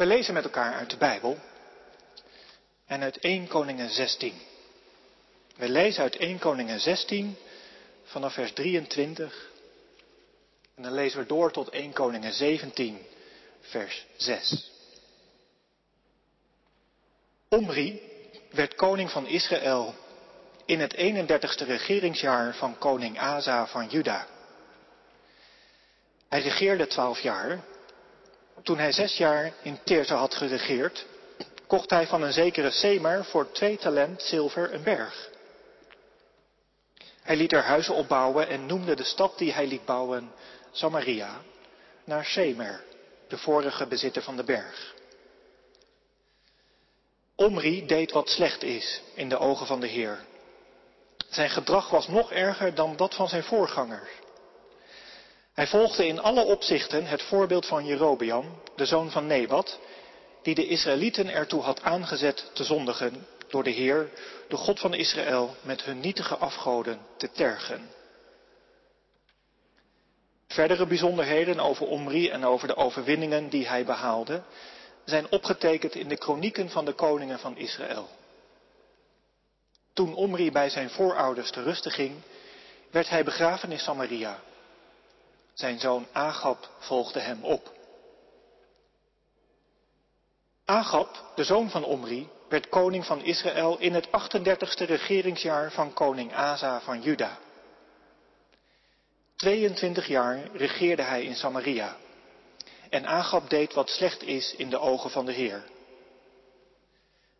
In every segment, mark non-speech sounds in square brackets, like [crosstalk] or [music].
We lezen met elkaar uit de Bijbel en uit 1 Koningen 16. We lezen uit 1 Koningen 16 vanaf vers 23 en dan lezen we door tot 1 Koningen 17 vers 6. Omri werd koning van Israël in het 31ste regeringsjaar van koning Asa van Juda. Hij regeerde twaalf jaar. Toen hij zes jaar in Teerse had geregeerd, kocht hij van een zekere Semer voor twee talent zilver een berg. Hij liet er huizen opbouwen en noemde de stad die hij liet bouwen Samaria naar Semer, de vorige bezitter van de berg. Omri deed wat slecht is in de ogen van de Heer. Zijn gedrag was nog erger dan dat van zijn voorgangers. Hij volgde in alle opzichten het voorbeeld van Jerobeam, de zoon van Nebat, die de Israëlieten ertoe had aangezet te zondigen door de Heer, de God van Israël, met hun nietige afgoden te tergen. Verdere bijzonderheden over Omri en over de overwinningen die hij behaalde, zijn opgetekend in de kronieken van de koningen van Israël. Toen Omri bij zijn voorouders te rusten ging, werd hij begraven in Samaria. Zijn zoon Agab volgde hem op. Agab, de zoon van Omri, werd koning van Israël in het 38ste regeringsjaar van koning Asa van Juda. 22 jaar regeerde hij in Samaria. En Agab deed wat slecht is in de ogen van de Heer.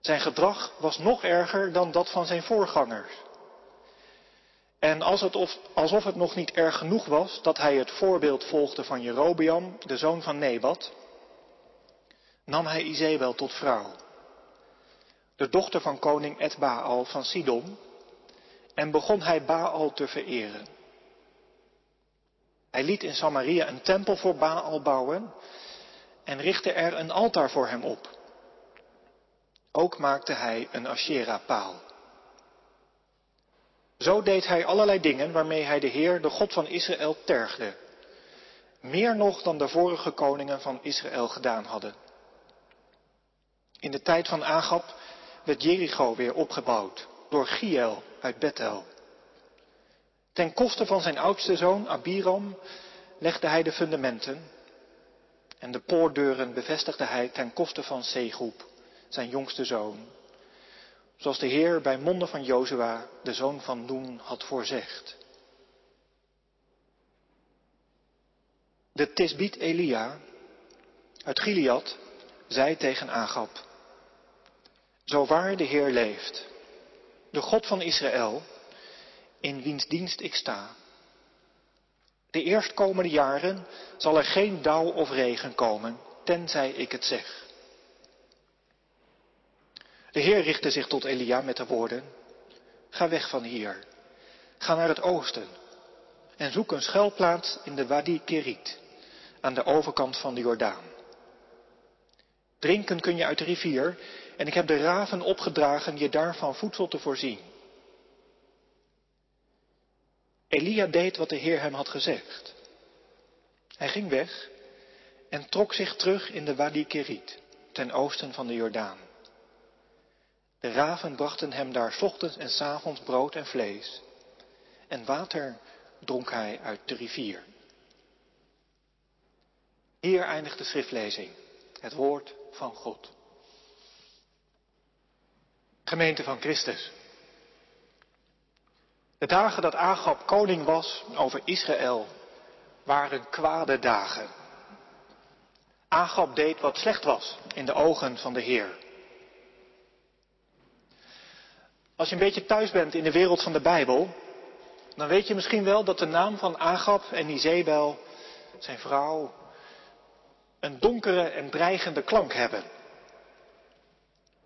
Zijn gedrag was nog erger dan dat van zijn voorgangers. En alsof het nog niet erg genoeg was dat hij het voorbeeld volgde van Jerobeam, de zoon van Nebat, nam hij Izebel tot vrouw, de dochter van koning Edbaal van Sidon, en begon hij Baal te vereren. Hij liet in Samaria een tempel voor Baal bouwen en richtte er een altaar voor hem op. Ook maakte hij een Asherah-paal. Zo deed hij allerlei dingen waarmee hij de Heer, de God van Israël, tergde. Meer nog dan de vorige koningen van Israël gedaan hadden. In de tijd van Agab werd Jericho weer opgebouwd door Giel uit Bethel. Ten koste van zijn oudste zoon Abiram legde hij de fundamenten en de poordeuren bevestigde hij ten koste van Segub, zijn jongste zoon. Zoals de Heer bij monden van Jozua, de zoon van Noen, had voorzegd. De Tisbiet Elia uit Gilead zei tegen Agab, Zo waar de Heer leeft, de God van Israël, in wiens dienst ik sta. De eerstkomende jaren zal er geen dauw of regen komen, tenzij ik het zeg. De Heer richtte zich tot Elia met de woorden, ga weg van hier, ga naar het oosten en zoek een schuilplaats in de Wadi Kerit, aan de overkant van de Jordaan. Drinken kun je uit de rivier en ik heb de raven opgedragen je daarvan voedsel te voorzien. Elia deed wat de Heer hem had gezegd. Hij ging weg en trok zich terug in de Wadi Kerit, ten oosten van de Jordaan. De raven brachten hem daar ochtends en s avonds brood en vlees. En water dronk hij uit de rivier. Hier eindigt de schriftlezing, het woord van God. Gemeente van Christus. De dagen dat Agab koning was over Israël waren kwade dagen. Agab deed wat slecht was in de ogen van de Heer. Als je een beetje thuis bent in de wereld van de Bijbel, dan weet je misschien wel dat de naam van Agab en Izebel, zijn vrouw, een donkere en dreigende klank hebben.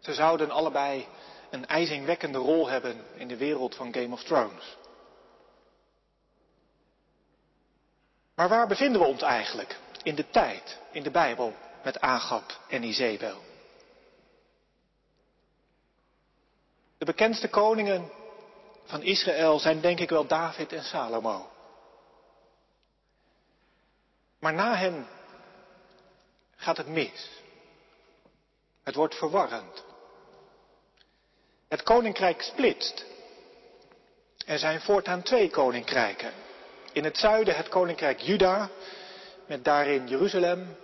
Ze zouden allebei een ijzingwekkende rol hebben in de wereld van Game of Thrones. Maar waar bevinden we ons eigenlijk in de tijd, in de Bijbel, met Agab en Izebel? De bekendste koningen van Israël zijn denk ik wel David en Salomo. Maar na hen gaat het mis. Het wordt verwarrend. Het koninkrijk splitst. Er zijn voortaan twee koninkrijken. In het zuiden het koninkrijk Juda, met daarin Jeruzalem.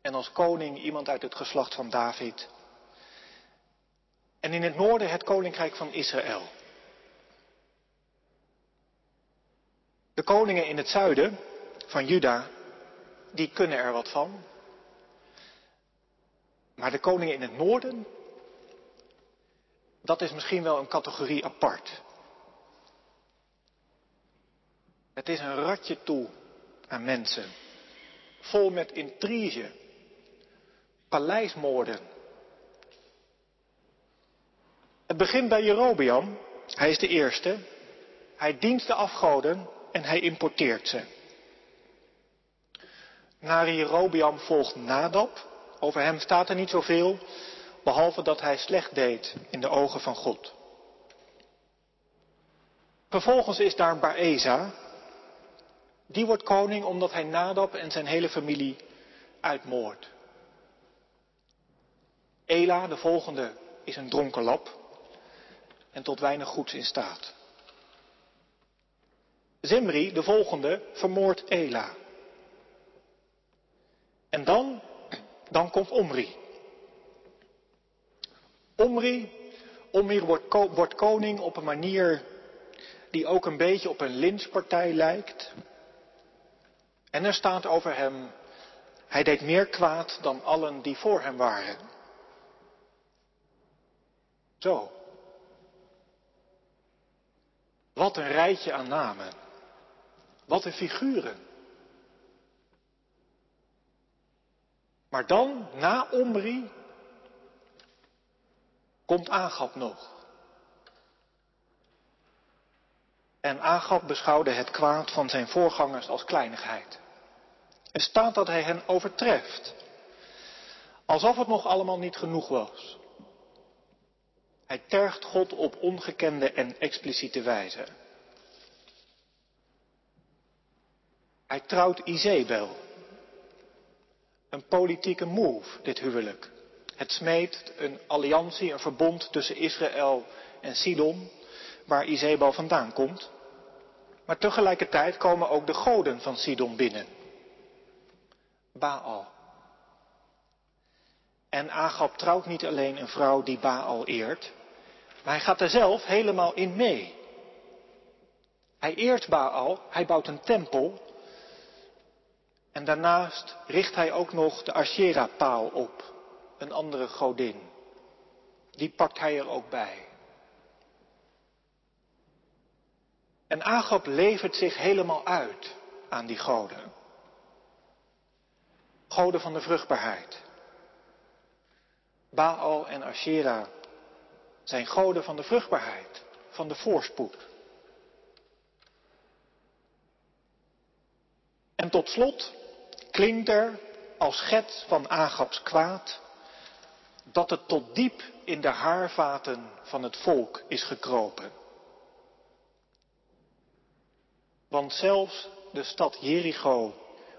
En als koning iemand uit het geslacht van David. En in het noorden het koninkrijk van Israël. De koningen in het zuiden van Juda, die kunnen er wat van. Maar de koningen in het noorden, dat is misschien wel een categorie apart. Het is een ratje toe aan mensen. Vol met intrige, paleismoorden. Het begint bij Jerobeam. Hij is de eerste. Hij dient de afgoden en hij importeert ze. Na Jerobeam volgt Nadab. Over hem staat er niet zoveel, behalve dat hij slecht deed in de ogen van God. Vervolgens is daar Baeza. Die wordt koning omdat hij Nadab en zijn hele familie uitmoordt. Ela, de volgende, is een dronkenlap en tot weinig goeds in staat. Zimri, de volgende, vermoordt Ela. En dan, dan komt Omri. Omri, Omri wordt, koning op een manier die ook een beetje op een lynchpartij lijkt. En er staat over hem, hij deed meer kwaad dan allen die voor hem waren. Zo. Wat een rijtje aan namen. Wat een figuren. Maar dan, na Omri, komt Agab nog. En Agab beschouwde het kwaad van zijn voorgangers als kleinigheid. Er staat dat hij hen overtreft. Alsof het nog allemaal niet genoeg was. Hij tergt God op ongekende en expliciete wijze. Hij trouwt Izebel. Een politieke move, dit huwelijk. Het smeet een alliantie, een verbond tussen Israël en Sidon, waar Izebel vandaan komt. Maar tegelijkertijd komen ook de goden van Sidon binnen. Baal. En Agab trouwt niet alleen een vrouw die Baal eert, maar hij gaat er zelf helemaal in mee. Hij eert Baal, hij bouwt een tempel. En daarnaast richt hij ook nog de Asherah-paal op, een andere godin. Die pakt hij er ook bij. En Agab levert zich helemaal uit aan die goden. Goden van de vruchtbaarheid. Baal en Asherah zijn goden van de vruchtbaarheid, van de voorspoed. En tot slot klinkt er als schets van Agabs kwaad dat het tot diep in de haarvaten van het volk is gekropen. Want zelfs de stad Jericho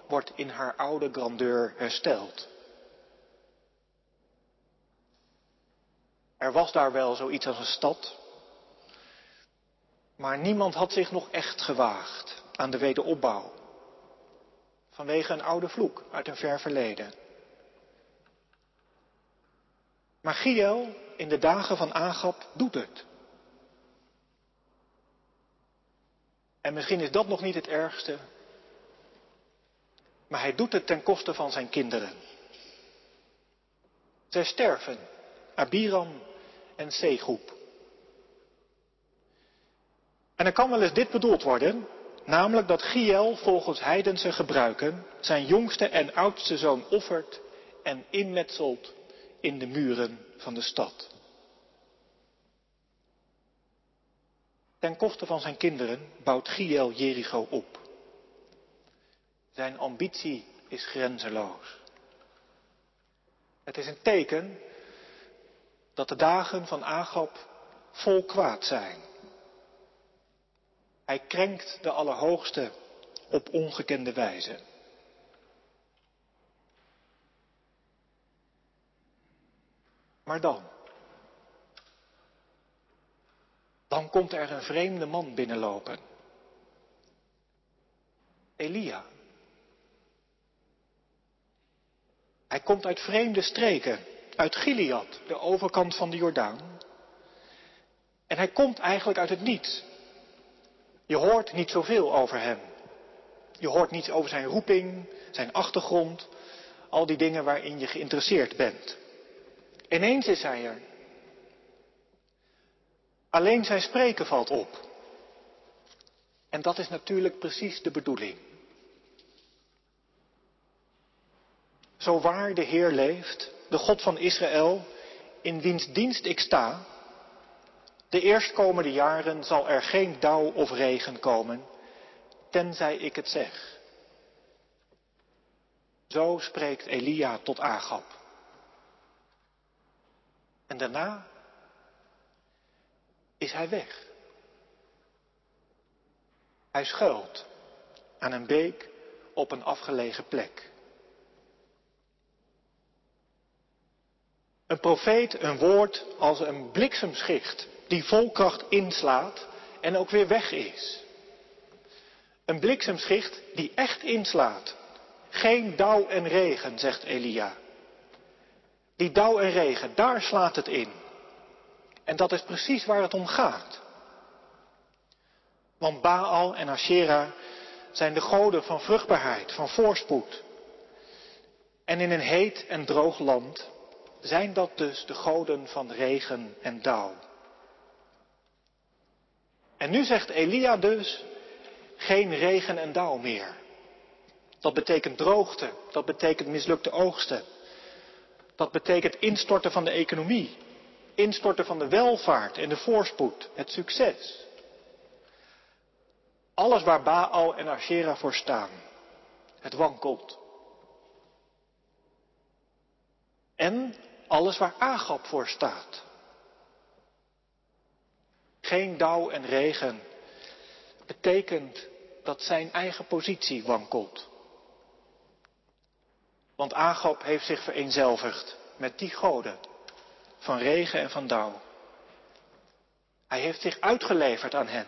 wordt in haar oude grandeur hersteld. Er was daar wel zoiets als een stad, maar niemand had zich nog echt gewaagd aan de wederopbouw. Vanwege een oude vloek uit een ver verleden. Maar Giel in de dagen van Agab doet het. En misschien is dat nog niet het ergste, maar hij doet het ten koste van zijn kinderen. Zij sterven, Abiram en Zegroep. En er kan wel eens dit bedoeld worden, namelijk dat Giel volgens heidense gebruiken zijn jongste en oudste zoon offert en inmetselt in de muren van de stad. Ten koste van zijn kinderen bouwt Giel Jericho op. Zijn ambitie is grenzeloos. Het is een teken dat de dagen van Agab vol kwaad zijn. Hij krenkt de Allerhoogste op ongekende wijze. Maar dan? Dan komt er een vreemde man binnenlopen. Elia. Hij komt uit vreemde streken, uit Gilead, de overkant van de Jordaan. En hij komt eigenlijk uit het niets. Je hoort niet zoveel over hem. Je hoort niets over zijn roeping, zijn achtergrond, al die dingen waarin je geïnteresseerd bent. Ineens is hij er. Alleen zijn spreken valt op. En dat is natuurlijk precies de bedoeling. Zo waar de Heer leeft, de God van Israël, in wiens dienst ik sta, de eerstkomende jaren zal er geen dauw of regen komen, tenzij ik het zeg. Zo spreekt Elia tot Agab. En daarna is hij weg. Hij schuilt aan een beek op een afgelegen plek. Een profeet, een woord als een bliksemschicht die vol kracht inslaat en ook weer weg is. Een bliksemschicht die echt inslaat. Geen dauw en regen, zegt Elia. Die dauw en regen, daar slaat het in. En dat is precies waar het om gaat. Want Baal en Asherah zijn de goden van vruchtbaarheid, van voorspoed. En in een heet en droog land zijn dat dus de goden van regen en dauw. En nu zegt Elia dus, geen regen en dauw meer. Dat betekent droogte, dat betekent mislukte oogsten. Dat betekent instorten van de economie, instorten van de welvaart en de voorspoed, het succes. Alles waar Baal en Asherah voor staan, het wankelt. En alles waar Agap voor staat. Geen dauw en regen betekent dat zijn eigen positie wankelt. Want Agap heeft zich vereenzelvigd met die goden van regen en van dauw. Hij heeft zich uitgeleverd aan hen.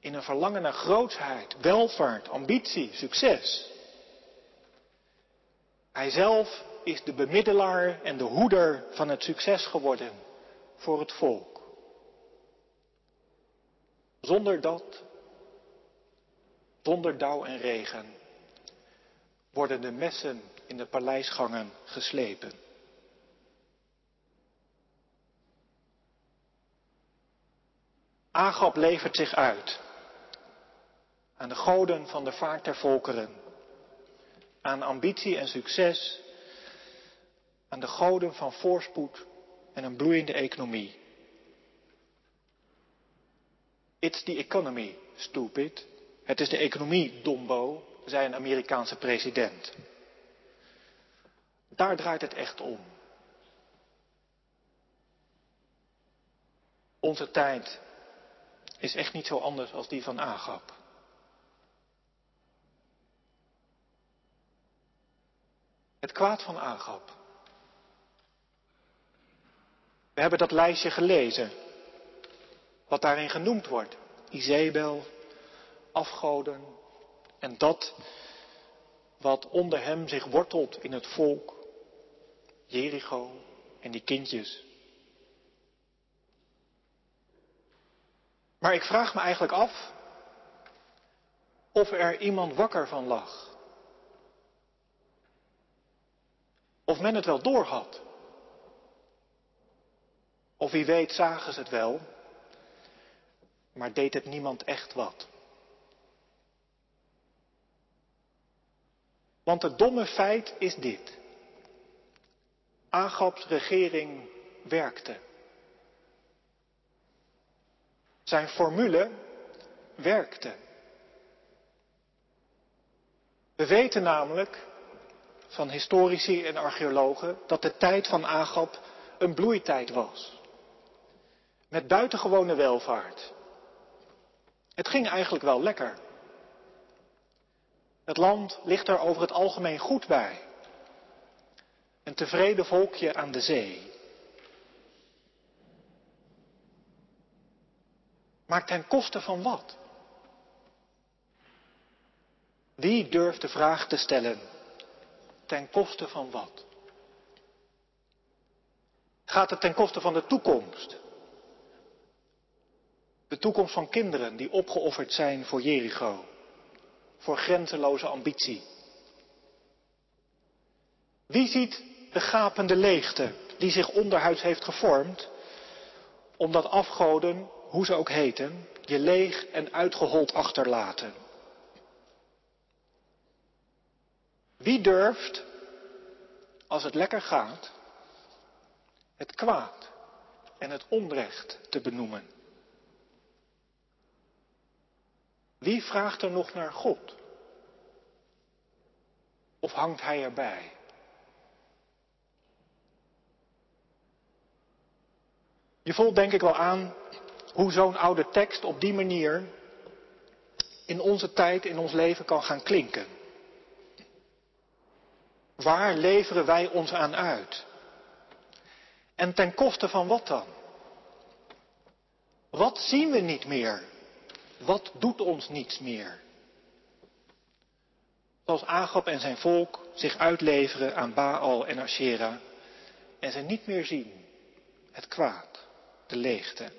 In een verlangen naar grootsheid, welvaart, ambitie, succes. Hij zelf is de bemiddelaar en de hoeder van het succes geworden voor het volk. Zonder dat, zonder dauw en regen, worden de messen in de paleisgangen geslepen. Agap levert zich uit aan de goden van de vaart der volkeren, aan ambitie en succes, de goden van voorspoed en een bloeiende economie. It's the economy, stupid. Het is de economie, dombo, zei een Amerikaanse president. Daar draait het echt om. Onze tijd is echt niet zo anders als die van Agap. Het kwaad van Agap. We hebben dat lijstje gelezen. Wat daarin genoemd wordt. Izebel, afgoden en dat wat onder hem zich wortelt in het volk. Jericho en die kindjes. Maar ik vraag me eigenlijk af of er iemand wakker van lag. Of men het wel doorhad. Of wie weet zagen ze het wel, maar deed het niemand echt wat. Want het domme feit is dit. Agabs regering werkte. Zijn formule werkte. We weten namelijk van historici en archeologen dat de tijd van Agab een bloeitijd was. Met buitengewone welvaart. Het ging eigenlijk wel lekker. Het land ligt er over het algemeen goed bij. Een tevreden volkje aan de zee. Maar ten koste van wat? Wie durft de vraag te stellen? Ten koste van wat? Gaat het ten koste van de toekomst? De toekomst van kinderen die opgeofferd zijn voor Jericho, voor grenzeloze ambitie. Wie ziet de gapende leegte die zich onderhuids heeft gevormd, omdat afgoden, hoe ze ook heten, je leeg en uitgehold achterlaten? Wie durft, als het lekker gaat, het kwaad en het onrecht te benoemen? Wie vraagt er nog naar God? Of hangt hij erbij? Je voelt denk ik wel aan hoe zo'n oude tekst op die manier in onze tijd, in ons leven kan gaan klinken. Waar leveren wij ons aan uit? En ten koste van wat dan? Wat zien we niet meer? Wat doet ons niets meer? Zoals Agap en zijn volk zich uitleveren aan Baal en Asherah en ze niet meer zien het kwaad, de leegte.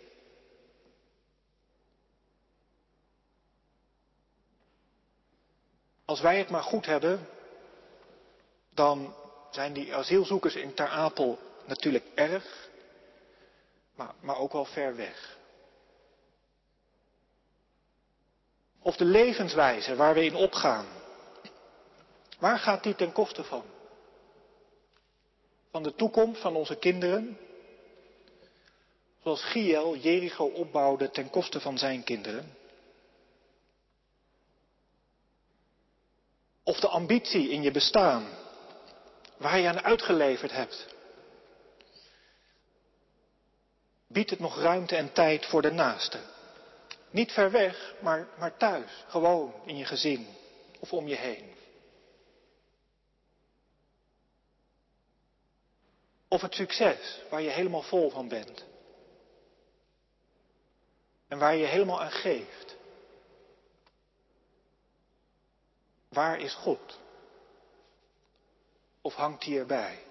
Als wij het maar goed hebben, dan zijn die asielzoekers in Ter Apel natuurlijk erg, maar, maar ook wel ver weg. Of de levenswijze waar we in opgaan. Waar gaat die ten koste van? Van de toekomst van onze kinderen? Zoals Giel Jericho opbouwde ten koste van zijn kinderen? Of de ambitie in je bestaan, waar je aan uitgeleverd hebt? Biedt het nog ruimte en tijd voor de naaste? Niet ver weg, maar, maar thuis, gewoon in je gezin of om je heen. Of het succes waar je helemaal vol van bent. En waar je helemaal aan geeft. Waar is God? Of hangt hij erbij?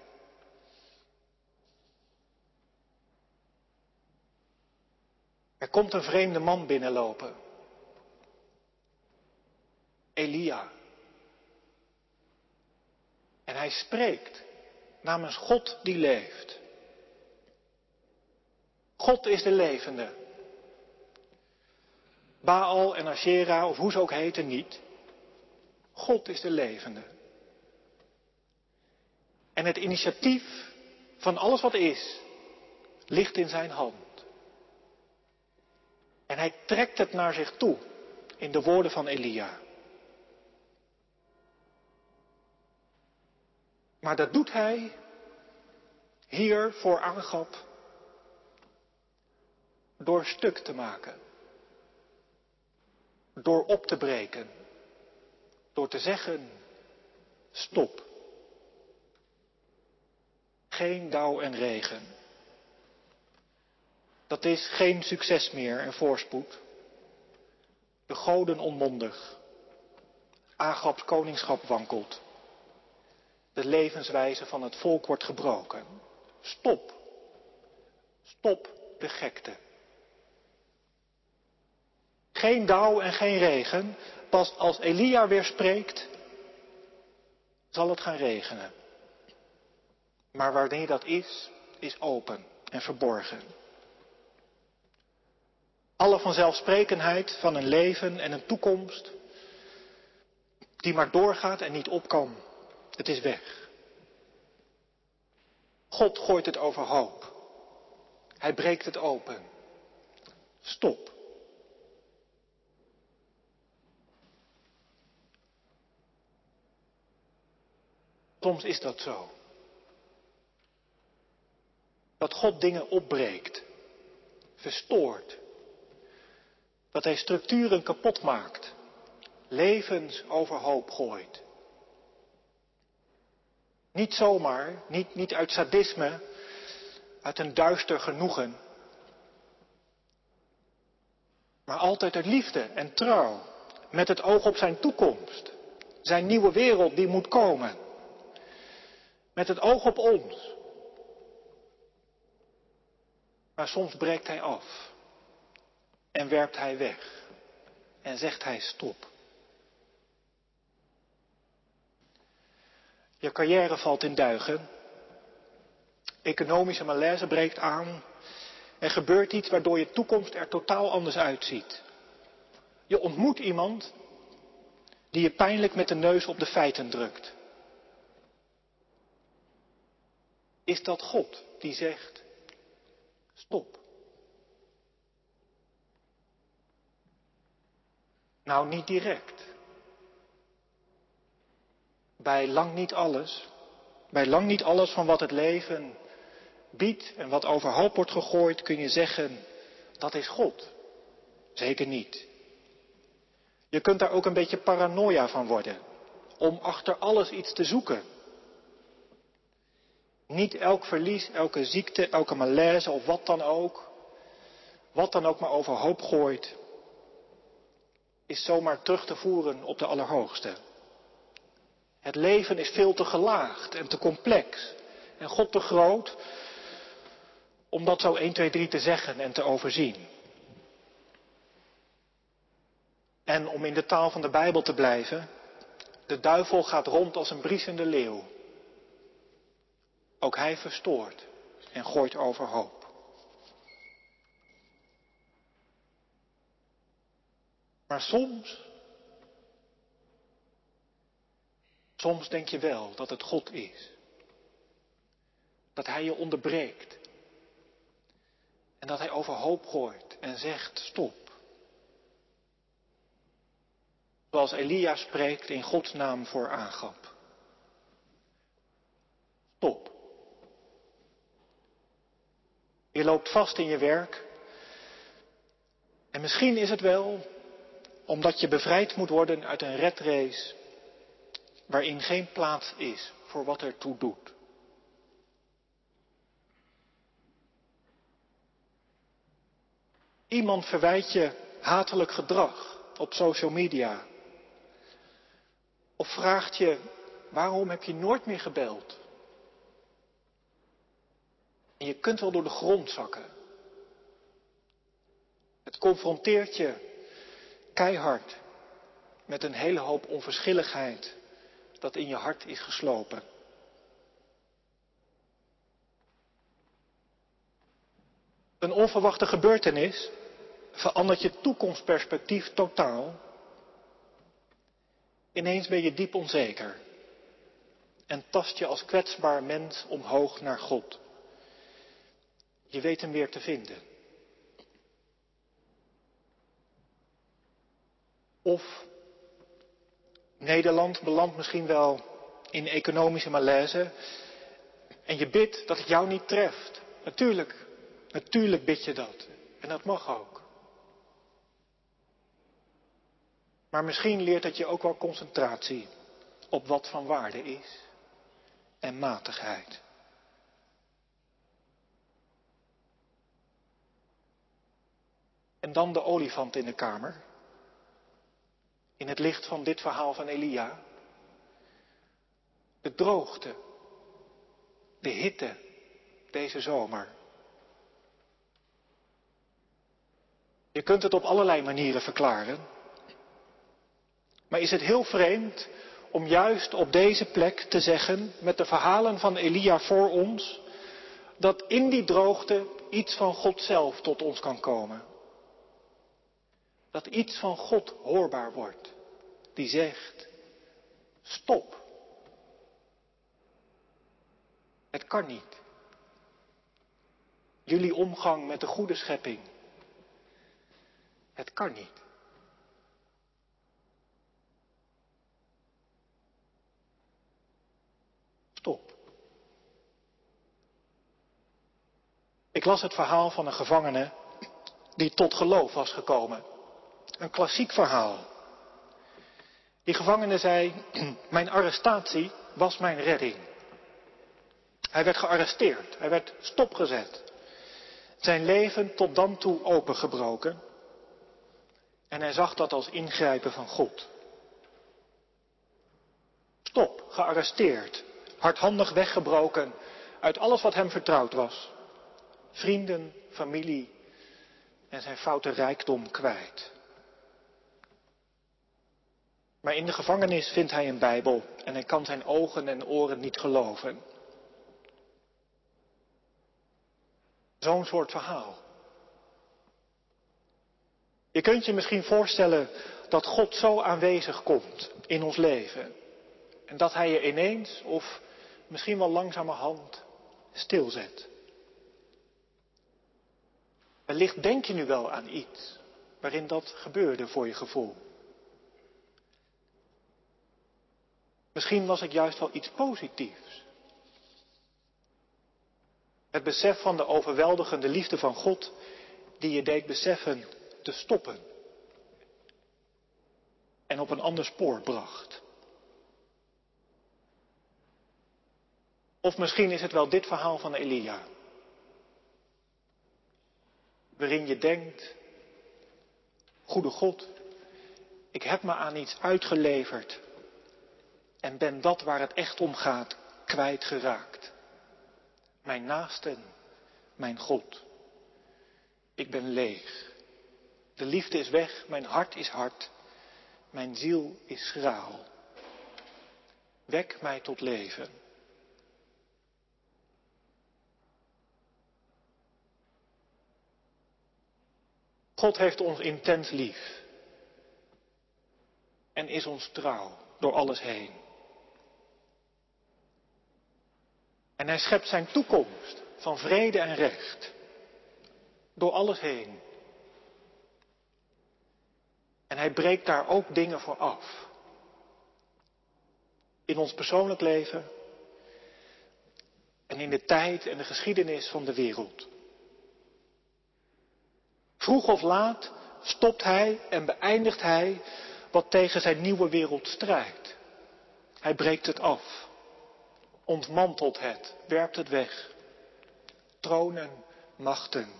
Er komt een vreemde man binnenlopen. Elia. En hij spreekt namens God die leeft. God is de levende. Baal en Asherah, of hoe ze ook heten, niet. God is de levende. En het initiatief van alles wat is, ligt in zijn hand. En hij trekt het naar zich toe in de woorden van Elia. Maar dat doet hij hier voor Agap door stuk te maken. Door op te breken. Door te zeggen, stop. Geen dauw en regen. Dat is geen succes meer en voorspoed. De goden onmondig. Agaps koningschap wankelt. De levenswijze van het volk wordt gebroken. Stop. Stop de gekte. Geen dauw en geen regen. Pas als Elia weer spreekt, zal het gaan regenen. Maar wanneer dat is, is open en verborgen. Alle vanzelfsprekenheid van een leven en een toekomst die maar doorgaat en niet op kan. Het is weg. God gooit het overhoop. Hij breekt het open. Stop. Soms is dat zo. Dat God dingen opbreekt, verstoort, dat hij structuren kapot maakt, levens overhoop gooit. Niet zomaar, niet, niet uit sadisme, uit een duister genoegen. Maar altijd uit liefde en trouw. Met het oog op zijn toekomst. Zijn nieuwe wereld die moet komen. Met het oog op ons. Maar soms breekt hij af. En werpt hij weg. En zegt hij stop. Je carrière valt in duigen. Economische malaise breekt aan. Er gebeurt iets waardoor je toekomst er totaal anders uitziet. Je ontmoet iemand die je pijnlijk met de neus op de feiten drukt. Is dat God die zegt, stop? Nou, niet direct. Bij lang niet alles, bij lang niet alles van wat het leven biedt en wat overhoop wordt gegooid, kun je zeggen, dat is God. Zeker niet. Je kunt daar ook een beetje paranoia van worden, om achter alles iets te zoeken. Niet elk verlies, elke ziekte, elke malaise of wat dan ook, wat dan ook maar overhoop gooit, is zomaar terug te voeren op de Allerhoogste. Het leven is veel te gelaagd en te complex en God te groot om dat zo 1, 2, 3 te zeggen en te overzien. En om in de taal van de Bijbel te blijven, de duivel gaat rond als een briesende leeuw. Ook hij verstoort en gooit overhoop. Maar soms, soms denk je wel dat het God is. Dat Hij je onderbreekt. En dat Hij overhoop gooit en zegt stop. Zoals Elia spreekt in Gods naam voor Agap. Stop. Je loopt vast in je werk. En misschien is het wel omdat je bevrijd moet worden uit een redrace waarin geen plaats is voor wat er toe doet. Iemand verwijt je hatelijk gedrag op social media. Of vraagt je, waarom heb je nooit meer gebeld? En je kunt wel door de grond zakken. Het confronteert je keihard met een hele hoop onverschilligheid dat in je hart is geslopen. Een onverwachte gebeurtenis verandert je toekomstperspectief totaal. Ineens ben je diep onzeker en tast je als kwetsbaar mens omhoog naar God. Je weet hem weer te vinden. Of Nederland belandt misschien wel in economische malaise en je bidt dat het jou niet treft. Natuurlijk, natuurlijk bid je dat. En dat mag ook. Maar misschien leert het je ook wel concentratie op wat van waarde is en matigheid. En dan de olifant in de kamer. In het licht van dit verhaal van Elia. De droogte. De hitte deze zomer. Je kunt het op allerlei manieren verklaren. Maar is het heel vreemd om juist op deze plek te zeggen, met de verhalen van Elia voor ons, dat in die droogte iets van God zelf tot ons kan komen. Dat iets van God hoorbaar wordt, die zegt, stop. Het kan niet. Jullie omgang met de goede schepping. Het kan niet. Stop. Ik las het verhaal van een gevangene die tot geloof was gekomen. Een klassiek verhaal. Die gevangene zei, [clears throat] mijn arrestatie was mijn redding. Hij werd gearresteerd, hij werd stopgezet. Zijn leven tot dan toe opengebroken. En hij zag dat als ingrijpen van God. Stop, gearresteerd, hardhandig weggebroken uit alles wat hem vertrouwd was. Vrienden, familie en zijn foute rijkdom kwijt. Maar in de gevangenis vindt hij een Bijbel en hij kan zijn ogen en oren niet geloven. Zo'n soort verhaal. Je kunt je misschien voorstellen dat God zo aanwezig komt in ons leven. En dat Hij je ineens of misschien wel langzamerhand stilzet. Wellicht denk je nu wel aan iets waarin dat gebeurde voor je gevoel. Misschien was het juist wel iets positiefs. Het besef van de overweldigende liefde van God die je deed beseffen te stoppen en op een ander spoor bracht. Of misschien is het wel dit verhaal van Elia, waarin je denkt, goede God, ik heb me aan iets uitgeleverd en ben dat waar het echt om gaat kwijtgeraakt. Mijn naasten, mijn God. Ik ben leeg. De liefde is weg, mijn hart is hard, mijn ziel is schraal. Wek mij tot leven. God heeft ons intens lief en is ons trouw door alles heen. En hij schept zijn toekomst van vrede en recht door alles heen. En hij breekt daar ook dingen voor af. In ons persoonlijk leven en in de tijd en de geschiedenis van de wereld. Vroeg of laat stopt hij en beëindigt hij wat tegen zijn nieuwe wereld strijdt. Hij breekt het af, ontmantelt het, werpt het weg. Tronen, machten,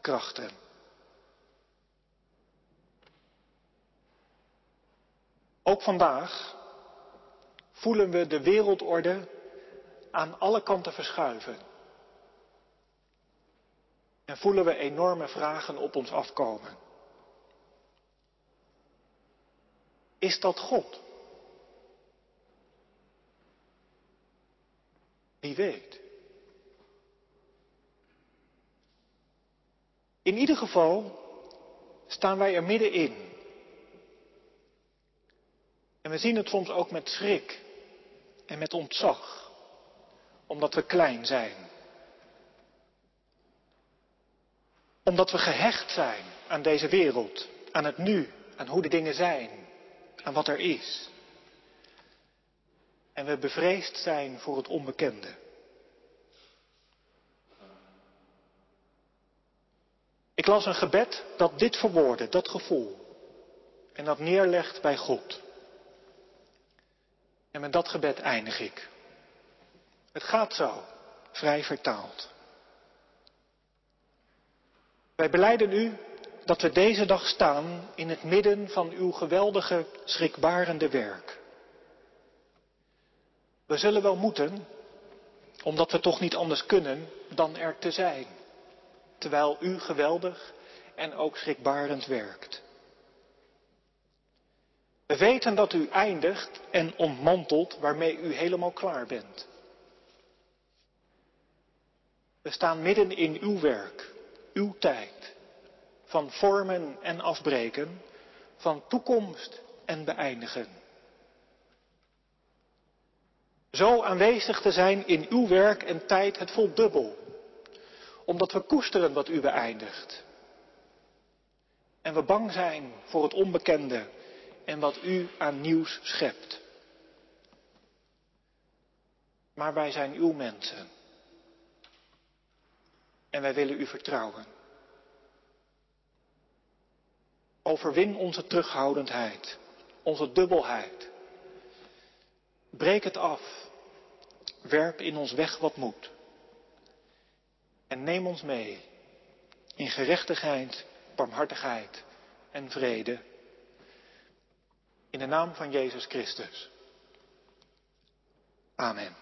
krachten. Ook vandaag voelen we de wereldorde aan alle kanten verschuiven. En voelen we enorme vragen op ons afkomen. Is dat God? Wie weet. In ieder geval staan wij er middenin. En we zien het soms ook met schrik en met ontzag, omdat we klein zijn. Omdat we gehecht zijn aan deze wereld, aan het nu, aan hoe de dingen zijn, aan wat er is. En we bevreesd zijn voor het onbekende. Ik las een gebed dat dit verwoordde, dat gevoel. En dat neerlegt bij God. En met dat gebed eindig ik. Het gaat zo, vrij vertaald. Wij beleiden u dat we deze dag staan in het midden van uw geweldige, schrikbarende werk. We zullen wel moeten, omdat we toch niet anders kunnen dan er te zijn, terwijl u geweldig en ook schrikbarend werkt. We weten dat u eindigt en ontmantelt waarmee u helemaal klaar bent. We staan midden in uw werk, uw tijd, van vormen en afbreken, van toekomst en beëindigen. Zo aanwezig te zijn in uw werk en tijd, het voelt dubbel, omdat we koesteren wat u beëindigt. En we bang zijn voor het onbekende en wat u aan nieuws schept. Maar wij zijn uw mensen. En wij willen u vertrouwen. Overwin onze terughoudendheid, onze dubbelheid. Breek het af. Werp in ons weg wat moet. En neem ons mee in gerechtigheid, barmhartigheid en vrede. In de naam van Jezus Christus. Amen.